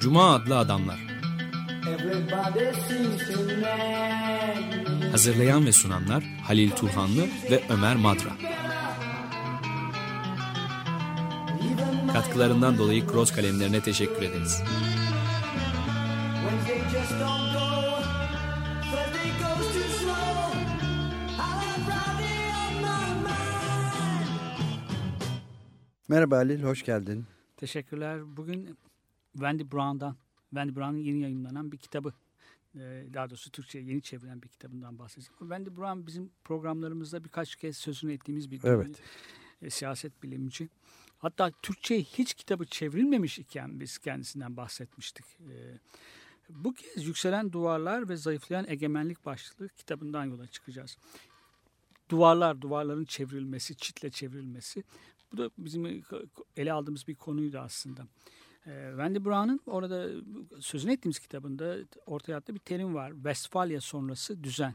Cuma adlı adamlar. Hazırlayan ve sunanlar Halil Turhanlı ve Ömer Madra. Katkılarından dolayı Cross kalemlerine teşekkür ederiz. Wednesday just don't go. Merhaba Halil, hoş geldin. Teşekkürler. Bugün Wendy Brown'dan, Wendy Brown'ın yeni yayınlanan bir kitabı, e, daha doğrusu Türkçe'ye yeni çevrilen bir kitabından bahsedeceğim. Wendy Brown bizim programlarımızda birkaç kez sözünü ettiğimiz bir Evet. e, siyaset bilimci. Hatta Türkçe'ye hiç kitabı çevrilmemiş iken biz kendisinden bahsetmiştik. E, Bu kez Yükselen Duvarlar ve Zayıflayan Egemenlik başlıklı kitabından yola çıkacağız. Duvarlar, duvarların çevrilmesi, çitle çevrilmesi. Bu da bizim ele aldığımız bir konuydu aslında. Ee, Wendy Brown'un orada sözünü ettiğimiz kitabında ortaya attığı bir terim var. Westfalia sonrası düzen.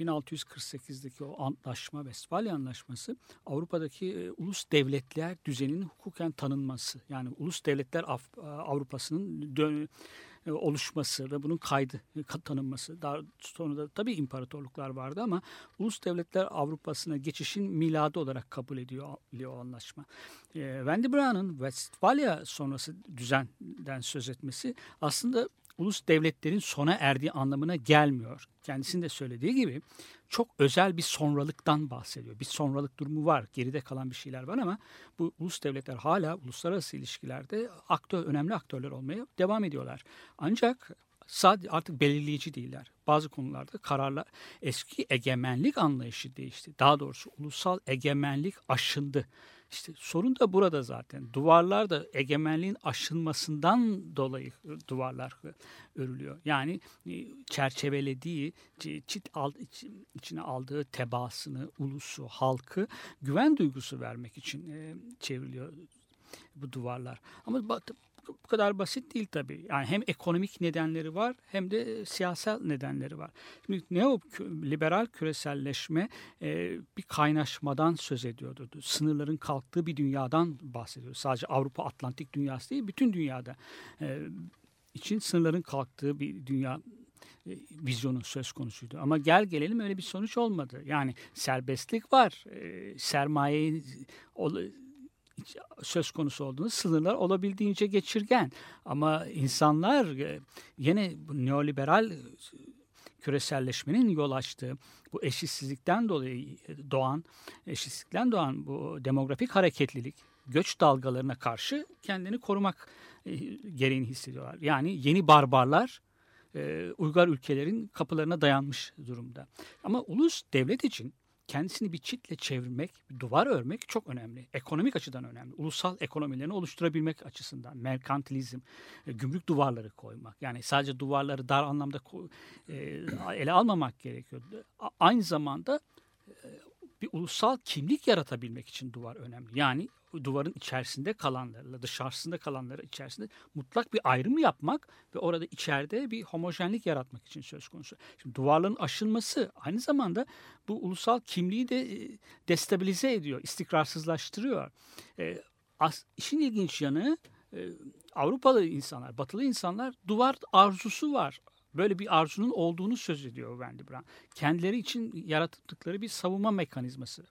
1648'deki o antlaşma, Westfalia Anlaşması Avrupa'daki e, ulus devletler düzeninin hukuken tanınması. Yani ulus devletler Af- Avrupa'sının e, oluşması ve bunun kaydı e, tanınması. Daha sonra da tabii imparatorluklar vardı ama ulus devletler Avrupa'sına geçişin miladı olarak kabul ediyor, o anlaşma. E, Wendy Brown'un Westfalia sonrası düzenden söz etmesi aslında ulus devletlerin sona erdiği anlamına gelmiyor. Kendisinin de söylediği gibi çok özel bir sonralıktan bahsediyor. Bir sonralık durumu var. Geride kalan bir şeyler var ama bu ulus devletler hala uluslararası ilişkilerde aktör, önemli aktörler olmaya devam ediyorlar. Ancak sadece artık belirleyici değiller. Bazı konularda kararlar eski egemenlik anlayışı değişti. Daha doğrusu ulusal egemenlik aşındı. İşte sorun da burada zaten. Duvarlar da egemenliğin aşılmasından dolayı duvarlar örülüyor. Yani e, çerçevelediği, içine aldığı tebaasını, ulusu, halkı güven duygusu vermek için e, çevriliyor bu duvarlar. Ama bu kadar basit değil tabii. Yani hem ekonomik nedenleri var hem de e, siyasal nedenleri var. Şimdi neoliberal küreselleşme e, bir kaynaşmadan söz ediyordu. Sınırların kalktığı bir dünyadan bahsediyor. Sadece Avrupa Atlantik dünyası değil, bütün dünyada e, için sınırların kalktığı bir dünya e, vizyonu söz konusuydu. Ama gel gelelim öyle bir sonuç olmadı. Yani serbestlik var. E, sermaye ol- söz konusu olduğunu sınırlar olabildiğince geçirgen. Ama insanlar e, yine neoliberal e, küreselleşmenin yol açtığı bu eşitsizlikten dolayı doğan eşitsizlikten doğan bu demografik hareketlilik göç dalgalarına karşı kendini korumak e, gereğini hissediyorlar. Yani yeni barbarlar e, uygar ülkelerin kapılarına dayanmış durumda. Ama ulus devlet için kendisini bir çitle çevirmek, bir duvar örmek çok önemli. Ekonomik açıdan önemli. Ulusal ekonomilerini oluşturabilmek açısından. Merkantilizm, e, gümrük duvarları koymak. Yani sadece duvarları dar anlamda e, ele almamak gerekiyor. Aynı zamanda e, bir ulusal kimlik yaratabilmek için duvar önemli. Yani duvarın içerisinde kalanlarla dışarısında kalanları içerisinde mutlak bir ayrım yapmak ve orada içeride bir homojenlik yaratmak için söz konusu. Şimdi duvarların aşılması aynı zamanda bu ulusal kimliği de e, destabilize ediyor, istikrarsızlaştırıyor. E, as, işin ilginç yanı e, Avrupalı insanlar, Batılı insanlar duvar arzusu var. Böyle bir arzunun olduğunu söz ediyor Wendy Brown. Kendileri için yarattıkları bir savunma mekanizması.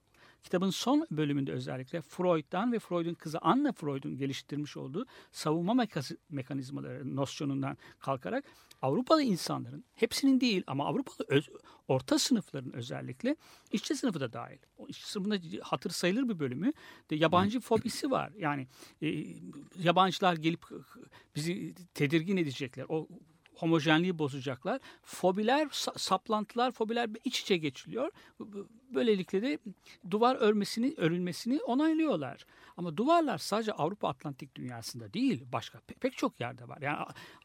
Kitabın son bölümünde özellikle Freud'dan ve Freud'un kızı Anna Freud'un geliştirmiş olduğu savunma mekanizmaları nosyonundan kalkarak Avrupalı insanların hepsinin değil ama Avrupalı öz- orta sınıfların özellikle işçi sınıfı da dahil. O işçi sınıfında hatır sayılır bir bölümü de yabancı fobisi var. Yani e, yabancılar gelip bizi tedirgin edecekler. O homojenliği bozacaklar. Fobiler, sa- saplantılar, fobiler iç içe geçiliyor. Böylelikle de duvar örmesini, örülmesini onaylıyorlar. Ama duvarlar sadece Avrupa Atlantik dünyasında değil, başka pe- pek çok yerde var. Yani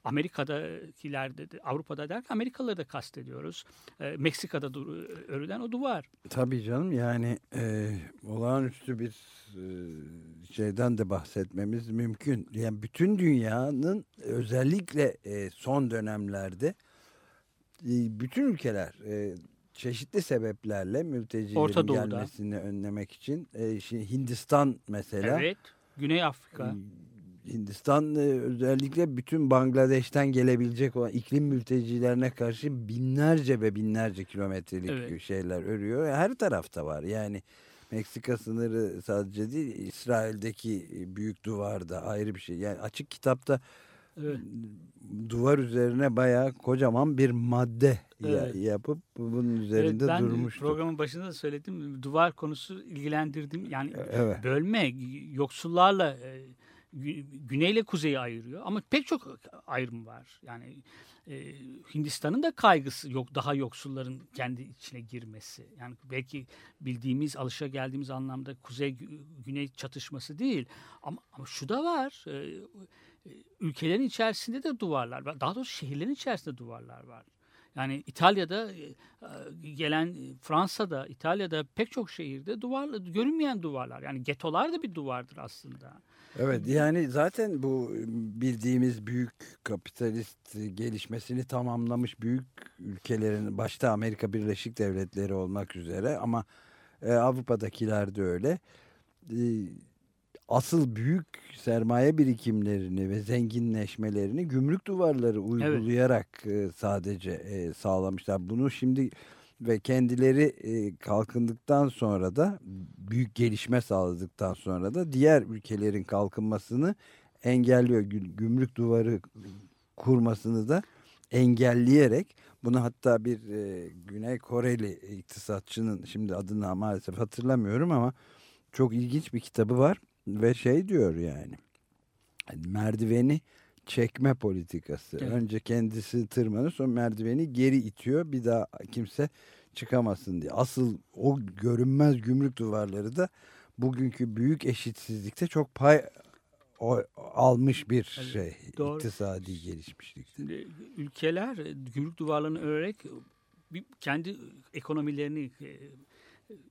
Amerika'dakilerde, de, Avrupa'da derken Amerikalıları da kastediyoruz. E, Meksika'da örülen o duvar. Tabii canım yani e, olağanüstü bir e, şeyden de bahsetmemiz mümkün. Yani bütün dünyanın özellikle e, son dönemlerde e, bütün ülkeler e, çeşitli sebeplerle mültecilerin Orta Doğu'da. gelmesini önlemek için e, şimdi Hindistan mesela Evet. Güney Afrika. Hindistan e, özellikle bütün Bangladeş'ten gelebilecek olan iklim mültecilerine karşı binlerce ve binlerce kilometrelik Evet. şeyler örüyor. Her tarafta var. Yani Meksika sınırı sadece değil İsrail'deki büyük duvarda ayrı bir şey. Yani açık kitapta Evet. duvar üzerine bayağı kocaman bir madde Evet. yapıp bunun Evet, üzerinde ben durmuştu. programın başında da söyledim. Duvar konusu ilgilendirdim. Yani Evet. bölme yoksullarla e, gü- güneyle kuzeyi ayırıyor ama pek çok ayrım var. Yani e, Hindistan'ın da kaygısı yok daha yoksulların kendi içine girmesi. Yani belki bildiğimiz, alışa geldiğimiz anlamda kuzey gü- güney çatışması değil. Ama, ama şu da var. e, e, ülkelerin içerisinde de duvarlar var. Daha doğrusu şehirlerin içerisinde duvarlar var. Yani İtalya'da e, e, gelen e, Fransa'da, İtalya'da pek çok şehirde duvar görünmeyen duvarlar. Yani getolar da bir duvardır aslında. Evet yani zaten bu bildiğimiz büyük kapitalist gelişmesini tamamlamış büyük ülkelerin başta Amerika Birleşik Devletleri olmak üzere ama Avrupa'dakiler de öyle. Asıl büyük sermaye birikimlerini ve zenginleşmelerini gümrük duvarları uygulayarak e, sadece e, sağlamışlar. Bunu şimdi ve kendileri e, kalkındıktan sonra da büyük gelişme sağladıktan sonra da diğer ülkelerin kalkınmasını engelliyor. Gü- Gümrük duvarı kurmasını da engelleyerek bunu hatta bir e, Güney Koreli iktisatçının şimdi adını maalesef hatırlamıyorum ama çok ilginç bir kitabı var ve şey diyor yani merdiveni çekme politikası. Evet. Önce kendisi tırmanır sonra merdiveni geri itiyor bir daha kimse çıkamasın diye. Asıl o görünmez gümrük duvarları da bugünkü büyük eşitsizlikte çok pay o- almış bir Evet, şey. doğru. iktisadi gelişmişlik. Şimdi ülkeler gümrük duvarlarını örerek kendi ekonomilerini e,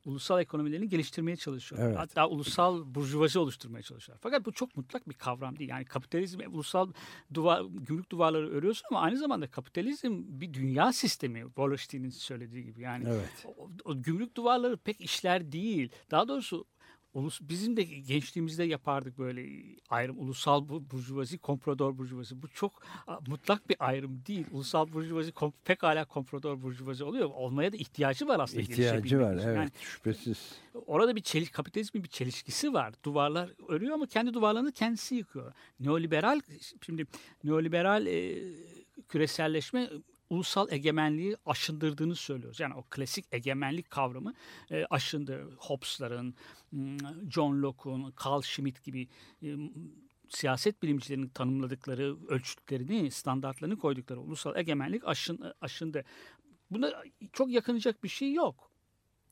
ulusal ekonomilerini geliştirmeye çalışıyor. Evet. Hatta ulusal burjuvazi oluşturmaya çalışıyor. Fakat bu çok mutlak bir kavram değil. Yani kapitalizm ulusal duvar, gümrük duvarları örüyorsun ama aynı zamanda kapitalizm bir dünya sistemi. Wallerstein'in söylediği gibi. Yani Evet. o, o gümrük duvarları pek işler değil. Daha doğrusu ulus, bizim de gençliğimizde yapardık böyle ayrım. Ulusal bu- burjuvazi, komprador burjuvazi. Bu çok mutlak bir ayrım değil. Ulusal burjuvazi kom, pekala komprador burjuvazi oluyor. Olmaya da ihtiyacı var aslında. İhtiyacı var evet Yani şüphesiz. orada bir çeliş, kapitalizmin bir çelişkisi var. Duvarlar örüyor ama kendi duvarlarını kendisi yıkıyor. Neoliberal, şimdi neoliberal e, küreselleşme ulusal egemenliği aşındırdığını söylüyoruz. Yani o klasik egemenlik kavramı e, aşındı. Hobbes'ların, m, John Locke'un, Carl Schmitt gibi e, siyaset bilimcilerinin tanımladıkları ölçütlerini, standartlarını koydukları ulusal egemenlik aşın, aşındı. Buna çok yakınacak bir şey yok.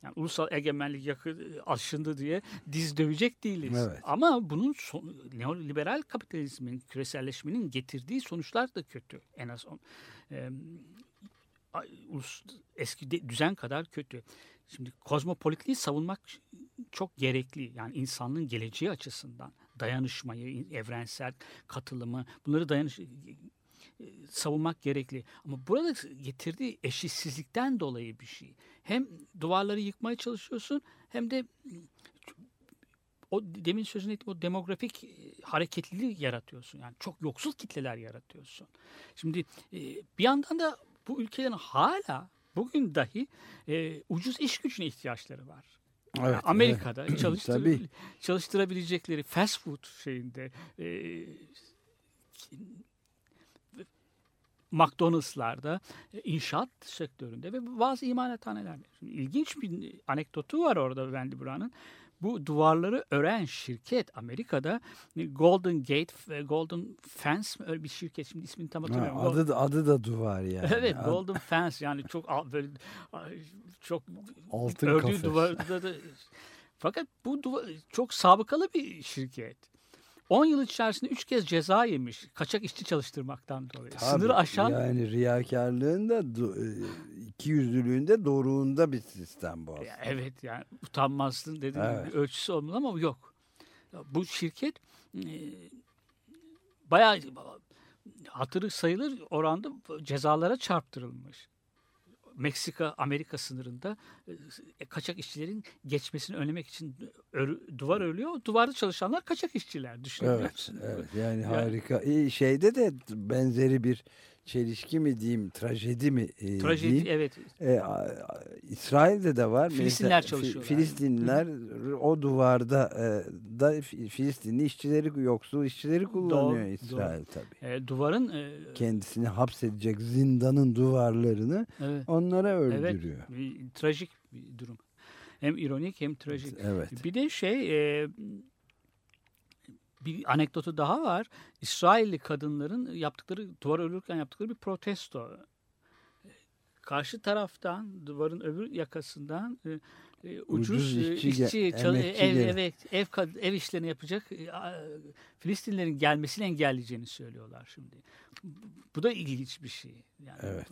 Yani ulusal egemenlik yakı, aşındı diye diz dövecek değiliz. Evet. Ama bunun son, neoliberal kapitalizmin, küreselleşmenin getirdiği sonuçlar da kötü. En az on, e, eski de- düzen kadar kötü. Şimdi kozmopolitliği savunmak çok gerekli. Yani insanlığın geleceği açısından dayanışmayı, evrensel katılımı bunları dayanış e, savunmak gerekli. Ama burada getirdiği eşitsizlikten dolayı bir şey. Hem duvarları yıkmaya çalışıyorsun hem de o demin sözünü ettiğim o demografik e, hareketliliği yaratıyorsun. Yani çok yoksul kitleler yaratıyorsun. Şimdi e, bir yandan da bu ülkelerin hala bugün dahi e, ucuz iş gücüne ihtiyaçları var. Evet, Amerika'da çalıştır, Tabii. çalıştırabilecekleri fast food şeyinde e, McDonald's'larda, inşaat sektöründe ve bazı imalathanelerde. Şimdi ilginç bir anekdotu var orada Wendy Brown'ın. Bu duvarları ören şirket Amerika'da e, Golden Gate, ve Golden Fence öyle bir şirket şimdi ismini tam Ha, hatırlamıyorum. adı da, adı da duvar yani. Evet, Ad- Golden Fence yani çok böyle çok Altın ördüğü duvarda da fakat bu duvar, çok sabıkalı bir şirket. 10 yıl içerisinde 3 kez ceza yemiş kaçak işçi çalıştırmaktan dolayı. Tabii, Sınırı aşan Yani riyakarlığın da e, iki yüzlülüğün de doruğunda bir sistem bu aslında. Evet yani utanmazsın dediğim Evet. bir ölçüsü olmalı ama yok. Bu şirket e, bayağı hatırı sayılır oranda cezalara çarptırılmış. Meksika Amerika sınırında e, kaçak işçilerin geçmesini önlemek için örü- duvar örülüyor. Duvarda çalışanlar kaçak işçiler düşünebiliyor Evet, evet yani Yani- harika. İyi, şeyde de benzeri bir çelişki mi diyeyim, trajedi mi e, Trajedi diyeyim. evet. E, a- a- İsrail'de de var. Filistinler Mesela çalışıyorlar. Filistinliler o duvarda e, da Fi- Filistinli işçileri, yoksul işçileri kullanıyor Doğru, İsrail tabii. E, duvarın e, Kendisini hapsedecek zindanın duvarlarını evet, onlara evet öldürüyor. bir, trajik bir durum. Hem ironik hem trajik. Evet. Bir de şey e, bir anekdotu daha var. İsrailli kadınların yaptıkları duvar örülürken yaptıkları bir protesto. Karşı taraftan duvarın öbür yakasından e, e, ucuz, Ucuz e, işçi işçi, ev, ev, kad- ev işlerini yapacak e, Filistinlerin gelmesini engelleyeceğini söylüyorlar şimdi. Bu da ilginç bir şey. Yani Evet.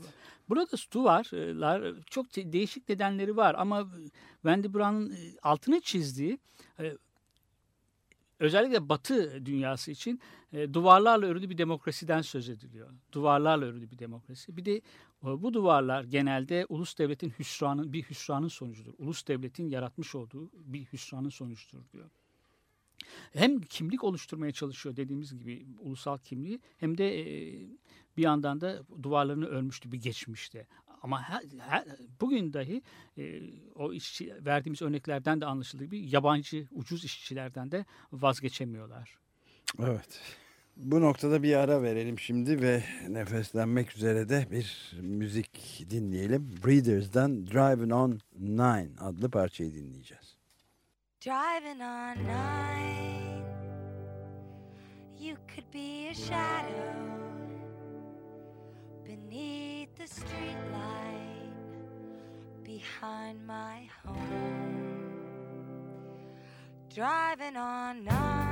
Burada duvarlar çok de- değişik nedenleri var ama Wendy Brown'un altını çizdiği e, özellikle Batı dünyası için e, duvarlarla örülü bir demokrasiden söz ediliyor. Duvarlarla örülü bir demokrasi. Bir de e, bu duvarlar genelde ulus devletin hüsranın bir hüsranın sonucudur. Ulus devletin yaratmış olduğu bir hüsranın sonucudur diyor. Hem kimlik oluşturmaya çalışıyor dediğimiz gibi ulusal kimliği hem de e, bir yandan da duvarlarını örmüştü bir geçmişte. Ama her, her- bugün dahi e, o işçi verdiğimiz örneklerden de anlaşıldığı gibi yabancı ucuz işçilerden de vazgeçemiyorlar. Evet. Bu noktada bir ara verelim şimdi ve nefeslenmek üzere de bir müzik dinleyelim. Breeders'dan Driving on Nine adlı parçayı dinleyeceğiz. Driving on nine, you could be a shadow beneath the streetlight behind my home. Driving on nine,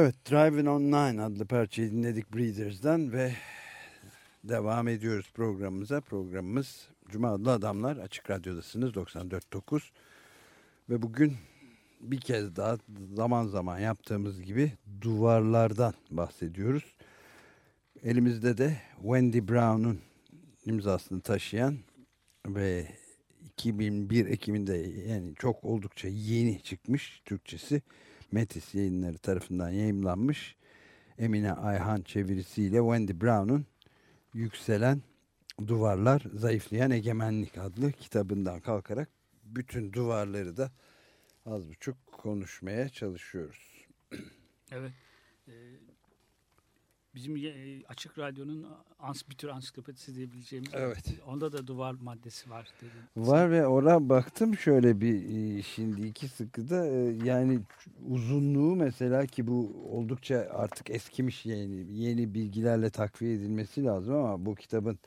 Evet, Driving on Nine adlı parçayı dinledik Breeders'den ve devam ediyoruz programımıza. Programımız Cuma adlı adamlar Açık Radyo'dasınız 94.9 ve bugün bir kez daha zaman zaman yaptığımız gibi duvarlardan bahsediyoruz. Elimizde de Wendy Brown'un imzasını taşıyan ve 2001 Ekim'inde yani çok oldukça yeni çıkmış Türkçesi Metis yayınları tarafından yayımlanmış Emine Ayhan çevirisiyle Wendy Brown'un Yükselen Duvarlar Zayıflayan Egemenlik adlı kitabından kalkarak bütün duvarları da az buçuk konuşmaya çalışıyoruz. Evet. Bizim e, Açık Radyo'nun ans, bir tür ansiklopedisi diyebileceğimiz. Evet. Onda da duvar maddesi var. Dedim. Var ve ona baktım şöyle bir e, şimdi iki sıkıda e, yani uzunluğu mesela ki bu oldukça artık eskimiş yeni, yeni bilgilerle takviye edilmesi lazım ama bu kitabın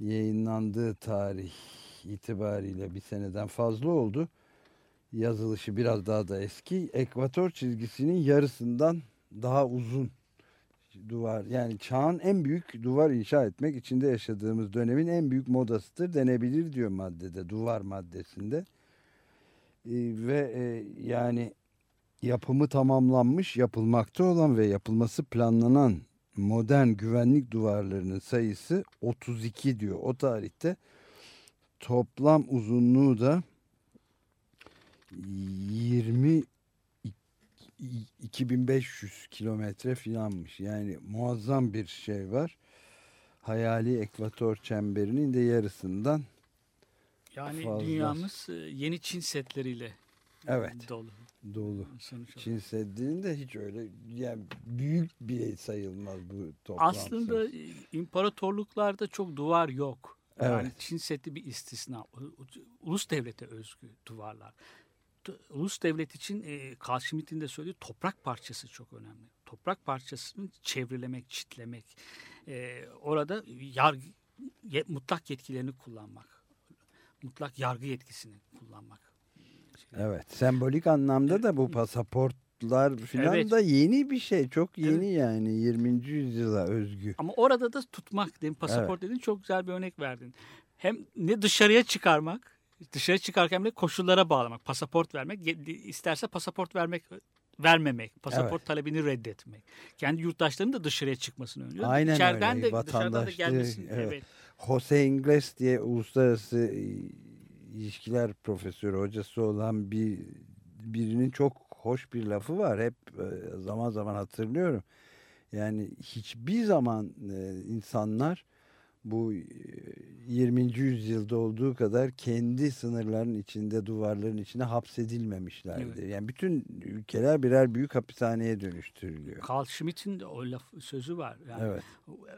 yayınlandığı tarih itibariyle bir seneden fazla oldu. Yazılışı biraz daha da eski. Ekvator çizgisinin yarısından daha uzun duvar yani çağın en büyük duvar inşa etmek içinde yaşadığımız dönemin en büyük modasıdır denebilir diyor maddede duvar maddesinde. Ee, ve e, yani yapımı tamamlanmış yapılmakta olan ve yapılması planlanan modern güvenlik duvarlarının sayısı 32 diyor. O tarihte toplam uzunluğu da 20 2500 kilometre filanmış. Yani muazzam bir şey var. Hayali ekvator çemberinin de yarısından Yani Fazla. dünyamız e, yeni Çin setleriyle Evet. dolu. dolu. Sonuç olarak. Çin Seddi'nin de hiç öyle yani büyük bir sayılmaz bu toplam Aslında e, imparatorluklarda çok duvar yok. Yani Evet. Çin Seddi bir istisna. Ulus devlete özgü duvarlar. Ulus devlet için e, Carl Schmitt'in de söylediği toprak parçası çok önemli. Toprak parçasını çevrelemek, çitlemek. E, orada yargı, ye- mutlak yetkilerini kullanmak. Mutlak yargı yetkisini kullanmak. Evet. Sembolik anlamda da bu pasaportlar filan Evet. da yeni bir şey. Çok yeni yani 20. yüzyıla özgü. Ama orada da tutmak dedim pasaport dedin çok güzel bir örnek verdin. Hem ne dışarıya çıkarmak, dışarı çıkarken bile koşullara bağlamak, pasaport vermek, isterse pasaport vermek vermemek, pasaport Evet. talebini reddetmek. Kendi yurttaşlarının da dışarıya çıkmasını önlüyor. Aynen İçeriden öyle. de dışarıdan da gelmesini. evet. Evet. Jose Ingles diye uluslararası e, ilişkiler profesörü hocası olan bir birinin çok hoş bir lafı var. Hep e, zaman zaman hatırlıyorum. Yani hiçbir zaman e, insanlar bu e, 20. yüzyılda olduğu kadar kendi sınırların içinde, duvarların içinde hapsedilmemişlerdi. Evet. Yani bütün ülkeler birer büyük hapishaneye dönüştürülüyor. Carl Schmitt'in de o laf, sözü var. Yani Evet.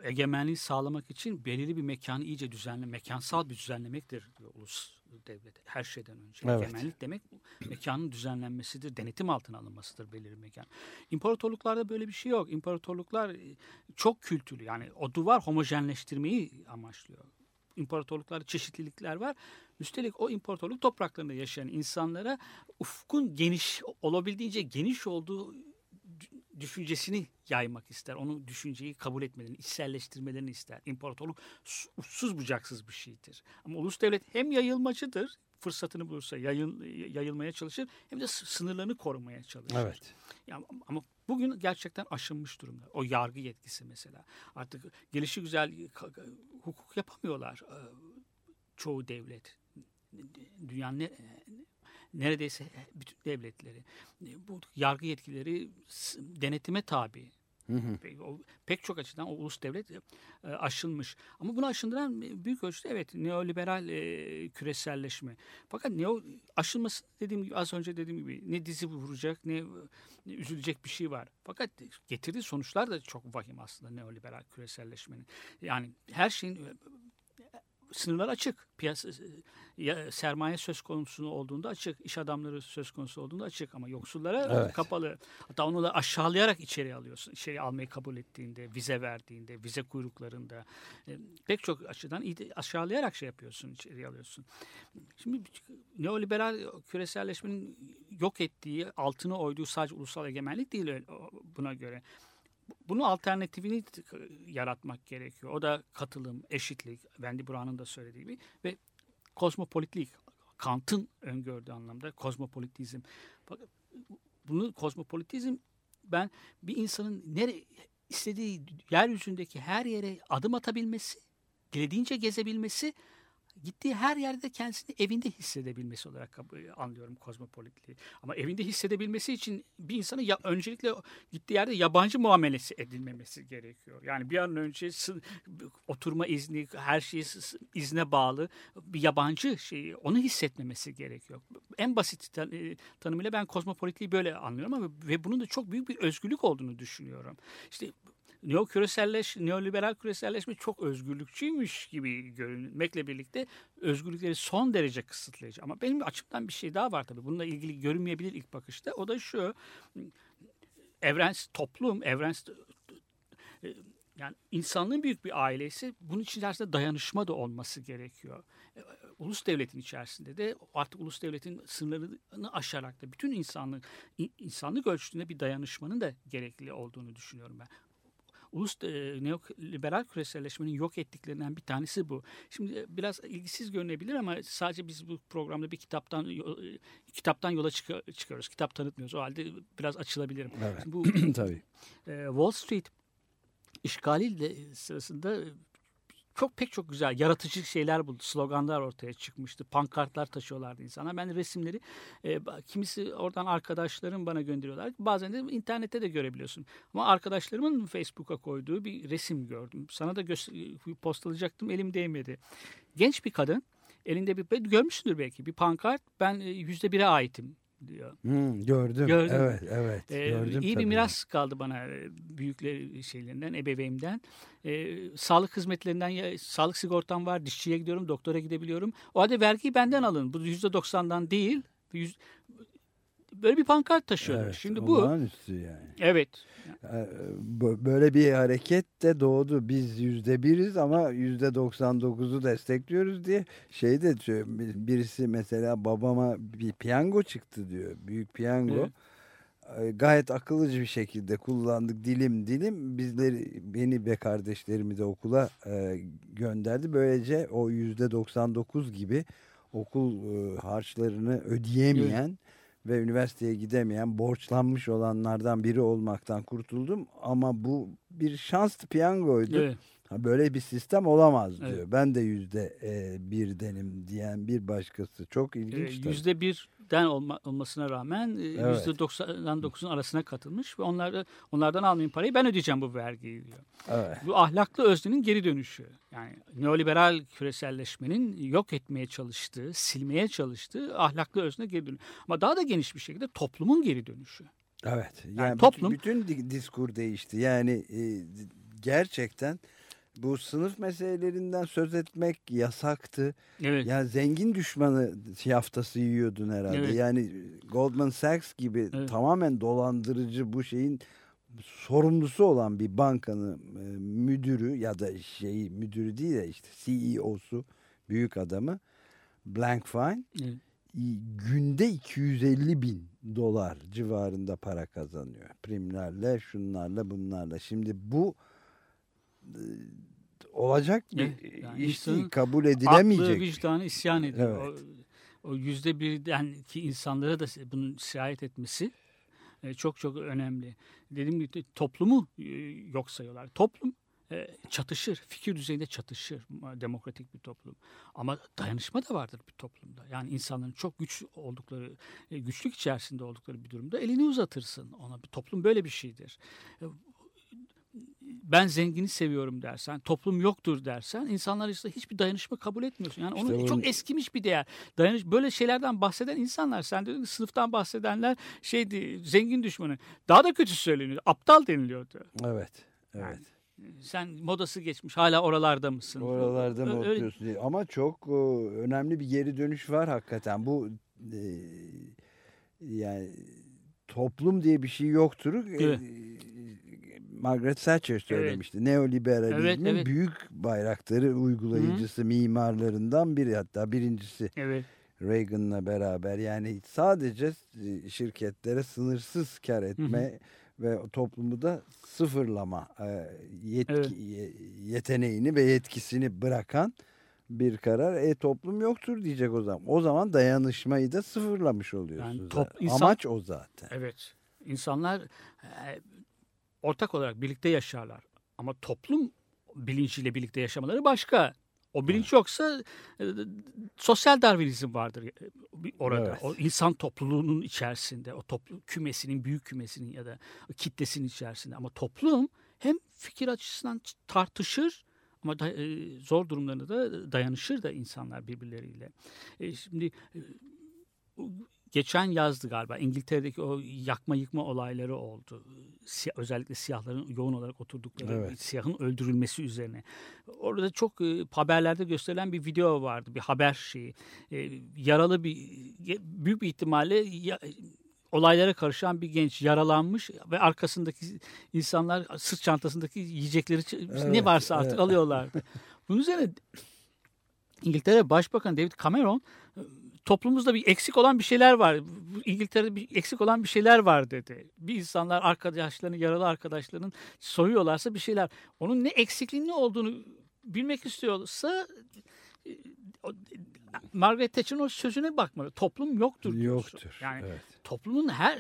egemenliği sağlamak için belirli bir mekanı iyice düzenle, mekansal bir düzenlemektir ulus devlet. Her şeyden önce. Evet. Egemenlik demek mekanın düzenlenmesidir, denetim altına alınmasıdır belirli mekan. İmparatorluklarda böyle bir şey yok. İmparatorluklar e, çok kültürlü. Yani o duvar homojenleştirmeyi amaçlıyor. İmparatorluklarda çeşitlilikler var. Üstelik o imparatorluk topraklarında yaşayan insanlara ufkun geniş, olabildiğince geniş olduğu düşüncesini yaymak ister. Onun düşünceyi kabul etmelerini, içselleştirmelerini ister. İmparatorluk su- uçsuz bucaksız bir şeydir. Ama ulus devlet hem yayılmacıdır, fırsatını bulursa yayıl, yayılmaya çalışır hem de sınırlarını korumaya çalışır. Evet. Ya, ama bugün gerçekten aşınmış durumda. O yargı yetkisi mesela. Artık gelişi güzel hukuk yapamıyorlar e, çoğu devlet. Dünyanın ne, neredeyse bütün devletleri. E, Bu yargı yetkileri denetime tabi. Hı hı. Pek çok açıdan o ulus devlet e, aşılmış. Ama bunu aşındıran büyük ölçüde evet neoliberal e, küreselleşme. Fakat neo aşılması dediğim gibi az önce dediğim gibi ne dizi vuracak ne, ne üzülecek bir şey var. Fakat getirdiği sonuçlar da çok vahim aslında neoliberal küreselleşmenin. Yani her şeyin e, sınırlar açık. Piyasa ya, sermaye söz konusu olduğunda açık, iş adamları söz konusu olduğunda açık ama yoksullara Evet. kapalı. Hatta onu da aşağılayarak içeri alıyorsun. İçeri almayı kabul ettiğinde, vize verdiğinde, vize kuyruklarında e, pek çok açıdan aşağılayarak şey yapıyorsun, içeri alıyorsun. Şimdi neoliberal küreselleşmenin yok ettiği, altını oyduğu sadece ulusal egemenlik değil o- buna göre. Bunun alternatifini yaratmak gerekiyor. O da katılım, eşitlik, Wendy Brown'un da söylediği gibi ve kozmopolitlik, Kant'ın öngördüğü anlamda kozmopolitizm. Bunu kozmopolitizm ben bir insanın nere istediği yeryüzündeki her yere adım atabilmesi, dilediğince gezebilmesi, gittiği her yerde kendisini evinde hissedebilmesi olarak kabul, anlıyorum kozmopolitliği. Ama evinde hissedebilmesi için bir insanın ya, öncelikle gittiği yerde yabancı muamelesi edilmemesi gerekiyor. Yani bir an önce oturma izni, her şey izne bağlı bir yabancı şeyi onu hissetmemesi gerekiyor. En basit e, tanımıyla ben kozmopolitliği böyle anlıyorum ama ve bunun da çok büyük bir özgürlük olduğunu düşünüyorum. İşte neo küreselleş, neoliberal küreselleşme çok özgürlükçüymüş gibi görünmekle birlikte özgürlükleri son derece kısıtlayıcı. Ama benim açımdan bir şey daha var tabii. Bununla ilgili görünmeyebilir ilk bakışta. O da şu. Evrens toplum, evrens e, yani insanlığın büyük bir ailesi bunun içerisinde dayanışma da olması gerekiyor. E, Ulus devletin içerisinde de artık ulus devletin sınırlarını aşarak da bütün insanlık in- insanlık ölçüsünde bir dayanışmanın da gerekli olduğunu düşünüyorum ben. Ulus e, neoliberal küreselleşmenin yok ettiklerinden bir tanesi bu. Şimdi biraz ilgisiz görünebilir ama sadece biz bu programda bir kitaptan e, kitaptan yola çıkı- çıkıyoruz. Kitap tanıtmıyoruz. O halde biraz açılabilirim. Evet. Şimdi bu Tabii. e, Wall Street işgali sırasında çok pek çok güzel yaratıcı şeyler buldu. Sloganlar ortaya çıkmıştı. Pankartlar taşıyorlardı insanlar. Ben resimleri e, kimisi oradan arkadaşlarım bana gönderiyorlar. Bazen de internette de görebiliyorsun. Ama arkadaşlarımın Facebook'a koyduğu bir resim gördüm. Sana da gö- postalayacaktım elim değmedi. Genç bir kadın elinde bir görmüşsündür belki bir pankart ben e, yüzde bire aitim diyor. Hmm, gördüm. Gördün mü? evet, evet. Ee, gördüm iyi bir tabii. miras kaldı bana e, büyükler şeylerinden, ebeveynimden. Ee, sağlık hizmetlerinden, ya, sağlık sigortam var, dişçiye gidiyorum, doktora gidebiliyorum. O halde vergiyi benden alın. Bu yüzde doksandan değil. Böyle bir pankart taşıyorlar. Evet, Şimdi bu, olağanüstü yani. evet. Ee, bö- Böyle bir hareket de doğdu. Biz yüzde biriz ama yüzde 99'u destekliyoruz diye şey de diyor, bir- birisi mesela babama bir piyango çıktı diyor. Büyük piyango. Evet. Ee, Gayet akıllıcı bir şekilde kullandık dilim dilim. Bizleri beni ve kardeşlerimi de okula e, gönderdi. Böylece o yüzde 99 gibi okul e, harçlarını ödeyemeyen ve üniversiteye gidemeyen borçlanmış olanlardan biri olmaktan kurtuldum. Ama bu bir şanstı piyangoydu. evet. Böyle bir sistem olamaz Evet. diyor. Ben de yüzde e, birdenim diyen bir başkası. Çok ilginç. tabii. Yüzde birden olma, olmasına rağmen e, Evet. yüzde doksan dokuzun arasına katılmış ve onlar da- onlardan almayın parayı ben ödeyeceğim bu vergiyi diyor. Evet. Bu ahlaklı öznenin geri dönüşü. Yani neoliberal küreselleşmenin yok etmeye çalıştığı, silmeye çalıştığı ahlaklı özne geri dönüşü. Ama daha da geniş bir şekilde toplumun geri dönüşü. Evet. Yani, Yani bütün- toplum- bütün, di- diskur değişti. Yani e, gerçekten bu sınıf meselelerinden söz etmek yasaktı. Evet. Yani zengin düşmanı yaftası yiyordun herhalde. Evet. Yani Goldman Sachs gibi Evet. tamamen dolandırıcı bu şeyin sorumlusu olan bir bankanın e, müdürü ya da şeyi müdürü değil de işte CEO'su büyük adamı Blankfein Evet. günde 250 bin dolar civarında para kazanıyor. Primlerle, şunlarla, bunlarla. Şimdi bu e, olacak bir Evet, yani iş değil, kabul Aklı, edilemeyecek. vicdanı isyan ediyor. Evet. O, yüzde birden ki insanlara da bunun sirayet etmesi e, çok çok önemli. Dediğim gibi toplumu e, yok sayıyorlar. Toplum e, çatışır, fikir düzeyinde çatışır demokratik bir toplum. Ama dayanışma da vardır bir toplumda. Yani insanların çok güç oldukları, e, güçlük içerisinde oldukları bir durumda elini uzatırsın ona. Bir toplum böyle bir şeydir. E, Ben zengini seviyorum dersen, toplum yoktur dersen, insanlar işte hiçbir dayanışma kabul etmiyorsun. Yani İşte onun çok eskimiş bir değer. Dayanış böyle şeylerden bahseden insanlar, sen ki sınıftan bahsedenler şeydi, zengin düşmanı. Daha da kötü söyleniyor. Aptal deniliyordu. Evet. Evet. Sen modası geçmiş hala oralarda mısın? Oralarda mı öyle- oturuyorsun diye. Ama çok e, önemli bir geri dönüş var hakikaten. Bu e, yani toplum diye bir şey yoktur. E, Evet. Margaret Thatcher söylemişti. Neoliberalizmin Evet, evet. büyük bayrakları uygulayıcısı mimarlarından biri hatta birincisi Evet. Reagan'la beraber yani sadece e, şirketlere sınırsız kar etme ve toplumu da sıfırlama e, yetki, Evet. ye- yeteneğini ve yetkisini bırakan bir karar. E toplum yoktur diyecek o zaman. O zaman dayanışmayı da sıfırlamış oluyorsunuz. Yani top- insan- Amaç o zaten. Evet. İnsanlar e, ortak olarak birlikte yaşarlar. Ama toplum bilinciyle birlikte yaşamaları başka. O bilinç yoksa e, sosyal darwinizm vardır e, orada. Evet. O insan topluluğunun içerisinde, o toplu kümesinin, büyük kümesinin ya da kitlesinin içerisinde. Ama toplum hem fikir açısından tartışır ama da, e, zor durumlarında da dayanışır da insanlar birbirleriyle. E, şimdi e, geçen yazdı galiba İngiltere'deki o yakma yıkma olayları oldu. Si- özellikle siyahların yoğun olarak oturdukları Evet. siyahın öldürülmesi üzerine. Orada çok e, haberlerde gösterilen bir video vardı. Bir haber şeyi. E, yaralı bir büyük bir ihtimalle ya- olaylara karışan bir genç yaralanmış ve arkasındaki insanlar sırt çantasındaki yiyecekleri ç- ne Evet, varsa artık evet. alıyorlardı. Bunun üzerine İngiltere Başbakanı David Cameron toplumumuzda bir eksik olan bir şeyler var. İngiltere'de bir eksik olan bir şeyler var dedi. Bir insanlar arkadaşlarını, yaralı arkadaşlarının soyuyorlarsa bir şeyler. Onun ne eksikliğinin ne olduğunu bilmek istiyorsa e, Margaret Thatcher'ın o sözüne bakmalı. Toplum yoktur. diyorsun. Yoktur. Yani evet. toplumun her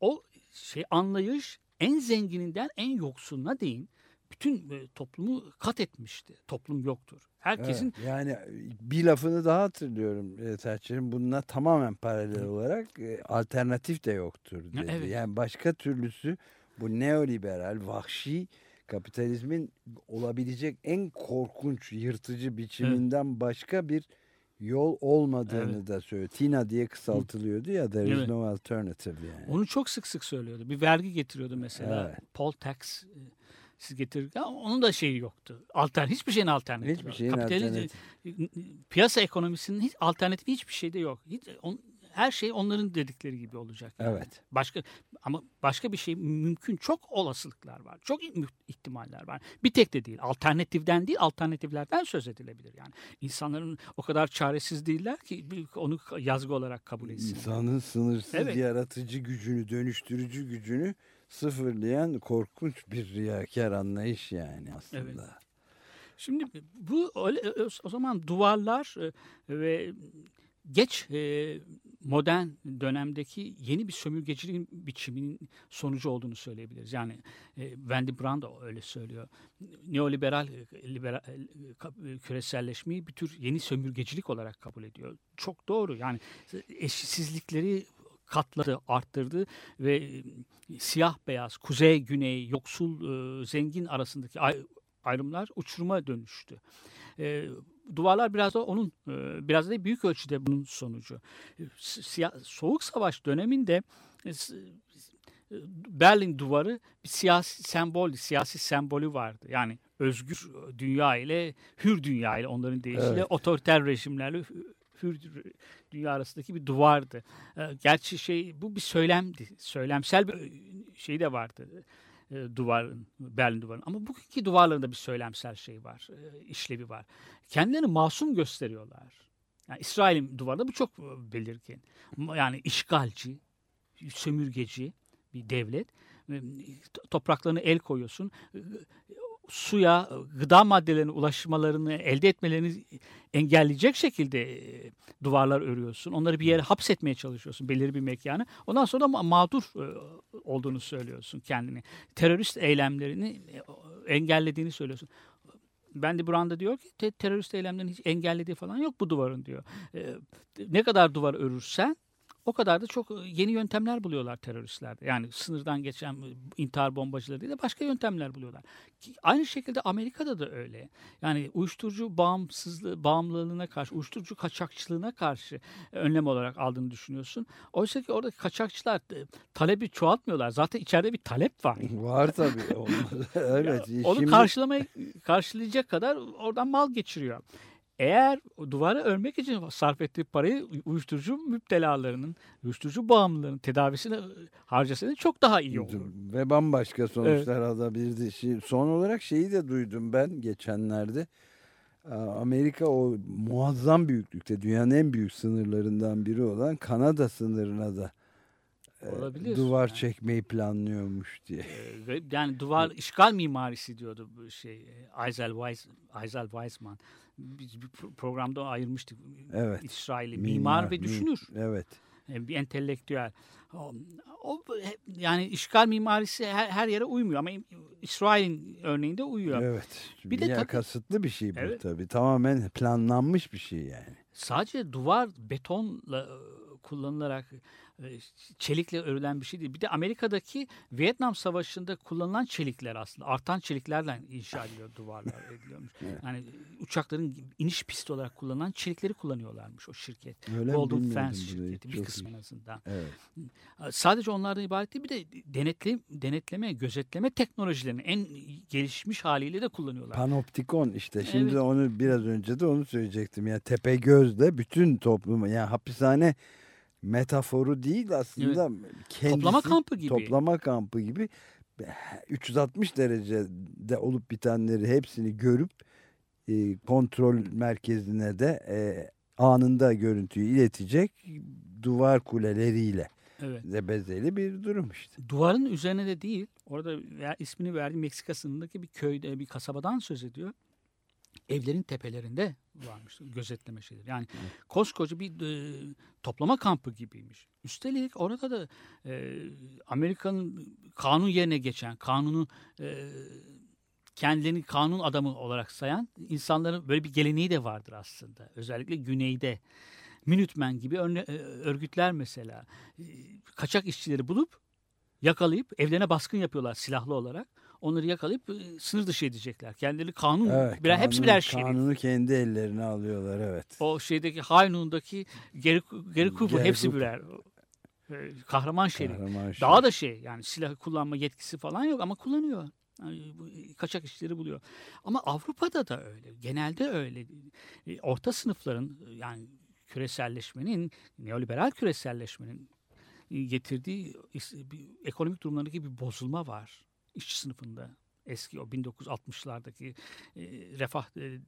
o şey anlayış en zengininden en yoksuluna değin bütün e, toplumu kat etmişti. Toplum yoktur. Herkesin Evet, yani bir lafını daha hatırlıyorum e, Thatcher'ın bununla tamamen paralel olarak e, alternatif de yoktur dedi. evet. Yani başka türlüsü bu neoliberal, vahşi kapitalizmin olabilecek en korkunç, yırtıcı biçiminden başka bir yol olmadığını da söylüyor. TINA diye kısaltılıyordu ya there is Evet. no alternative yani. Onu çok sık sık söylüyordu. Bir vergi getiriyordu mesela. Evet. Poll tax e, siz ama onun da şeyi yoktu. Altern hiçbir şeyin alternatifi. Hiçbir yok. şeyin Kapitalizm- alternatifi. piyasa ekonomisinin hiç alternatifi hiçbir şeyde yok. Hiç, on- her şey onların dedikleri gibi olacak. yani. Evet. Başka ama başka bir şey mümkün. Çok olasılıklar var. Çok ihtimaller var. Bir tek de değil. Alternatifden değil, alternatiflerden söz edilebilir yani. İnsanların o kadar çaresiz değiller ki onu yazgı olarak kabul etsinler. İnsanın sınırsız Evet. yaratıcı gücünü, dönüştürücü gücünü sıfırlayan korkunç bir riyakar anlayış yani aslında. Evet. Şimdi bu o zaman duvarlar e, ve geç e, modern dönemdeki yeni bir sömürgeciliğin biçiminin sonucu olduğunu söyleyebiliriz. Yani e, Wendy Brown da öyle söylüyor. Neoliberal e, liberal, e, e, küreselleşmeyi bir tür yeni sömürgecilik olarak kabul ediyor. Çok doğru. Yani eşitsizlikleri katladı, arttırdı ve siyah beyaz, kuzey güney, yoksul e, zengin arasındaki ay- ayrımlar uçuruma dönüştü. E, duvarlar biraz da onun, e, biraz da büyük ölçüde bunun sonucu. Soğuk Savaş döneminde e, e, Berlin duvarı bir siyasi sembol, siyasi sembolü vardı. Yani özgür dünya ile hür dünya ile onların deyişiyle Evet. otoriter rejimlerle hü- hür dünya arasındaki bir duvardı. Gerçi şey bu bir söylemdi. Söylemsel bir şey de vardı e, duvarın, Berlin duvarın. Ama bugünkü duvarlarında bir söylemsel şey var, e, işlevi var. Kendilerini masum gösteriyorlar. Yani İsrail'in duvarında bu çok e, belirgin. Yani işgalci, sömürgeci bir devlet. E, Topraklarına el koyuyorsun. Suya, gıda maddelerine ulaşmalarını, elde etmelerini engelleyecek şekilde e, duvarlar örüyorsun. Onları bir yere hapsetmeye çalışıyorsun belirli bir mekanı. Ondan sonra da ma- mağdur e, olduğunu söylüyorsun kendini. Terörist eylemlerini e, engellediğini söylüyorsun. Ben de Branda diyor ki te- terörist eylemlerini hiç engellediği falan yok bu duvarın diyor. E, ne kadar duvar örürsen o kadar da çok yeni yöntemler buluyorlar teröristlerde. Yani sınırdan geçen intihar bombacıları değil de başka yöntemler buluyorlar. Aynı şekilde Amerika'da da öyle. Yani uyuşturucu bağımsızlığı, bağımlılığına karşı, uyuşturucu kaçakçılığına karşı önlem olarak aldığını düşünüyorsun. Oysa ki oradaki kaçakçılar talebi çoğaltmıyorlar. Zaten içeride bir talep var. Var tabii. Evet. Onu Şimdi- karşılamayı karşılayacak kadar oradan mal geçiriyor. Eğer duvarı örmek için sarf ettiği parayı uyuşturucu müptelalarının, uyuşturucu bağımlılarının tedavisine harcasaydı çok daha iyi olur. Ve bambaşka sonuçlar alabilirdi. Şi- Son olarak şeyi de duydum ben geçenlerde. Amerika o muazzam büyüklükte dünyanın en büyük sınırlarından biri olan Kanada sınırına da e, Olabilir. duvar Yani. çekmeyi planlıyormuş diye. Ee, Yani duvar işgal mimarisi diyordu bu şey e, Eisel, Weiss, Eisel Weizmann. Biz bir pro- programda ayırmıştık. Evet. İsrail'i mimar, ve mi- düşünür. Evet. Yani bir entelektüel. O, o yani işgal mimarisi her, her yere uymuyor ama İsrail'in örneğinde uyuyor. Evet. Bir de tabii- kasıtlı bir şey bu Evet. tabii. Tamamen planlanmış bir şey yani. Sadece duvar betonla e, kullanılarak e, çelikle örülen bir şey değil. Bir de Amerika'daki Vietnam Savaşı'nda kullanılan çelikler aslında artan çeliklerle inşa ediliyor duvarlar ediliyormuş. Yani uçakların iniş pisti olarak kullanılan çelikleri kullanıyorlarmış o şirket. Öyle? Golden Fence şirketi bir kısmı en azından. Evet. Sadece onlardan ibaret değil bir de denetle, denetleme, gözetleme teknolojilerini en gelişmiş haliyle de kullanıyorlar. Panoptikon işte. Şimdi Evet. onu biraz önce de onu söyleyecektim. Yani tepe gözle bütün toplumu yani hapishane metaforu değil aslında kendisi Toplama kampı gibi. toplama kampı gibi 360 derecede olup bitenleri hepsini görüp e, kontrol merkezine de e, anında görüntüyü iletecek duvar kuleleriyle Evet. de bezeli bir durum işte. Duvarın üzerine de değil, orada ver- ismini verdiği Meksika sınırındaki bir köyde, bir kasabadan söz ediyor. Evlerin tepelerinde varmış gözetleme şeyleri. Yani koskoca bir e, toplama kampı gibiymiş. Üstelik orada da e, Amerika'nın kanun yerine geçen, kanunu e, kendilerini kanun adamı olarak sayan insanların böyle bir geleneği de vardır aslında. Özellikle güneyde. Minutemen gibi örne- e, örgütler mesela e, kaçak işçileri bulup yakalayıp evlerine baskın yapıyorlar silahlı olarak. Onları yakalayıp sınır dışı edecekler. Kendileri kanun, Evet, birer, hepsi kanun- birer şerif. Kanunu kendi ellerine alıyorlar evet. O şeydeki Haynun'daki geri, geri kubu Geri hepsi birer kahraman şerif. Kahraman şey. Daha da şey yani silah kullanma yetkisi falan yok ama kullanıyor. Yani kaçak işleri buluyor. Ama Avrupa'da da öyle. Genelde öyle. E, Orta sınıfların yani küreselleşmenin, neoliberal küreselleşmenin getirdiği ekonomik durumlarındaki bir bozulma var. İşçi sınıfında. Eski o 1960'lardaki e, refah e,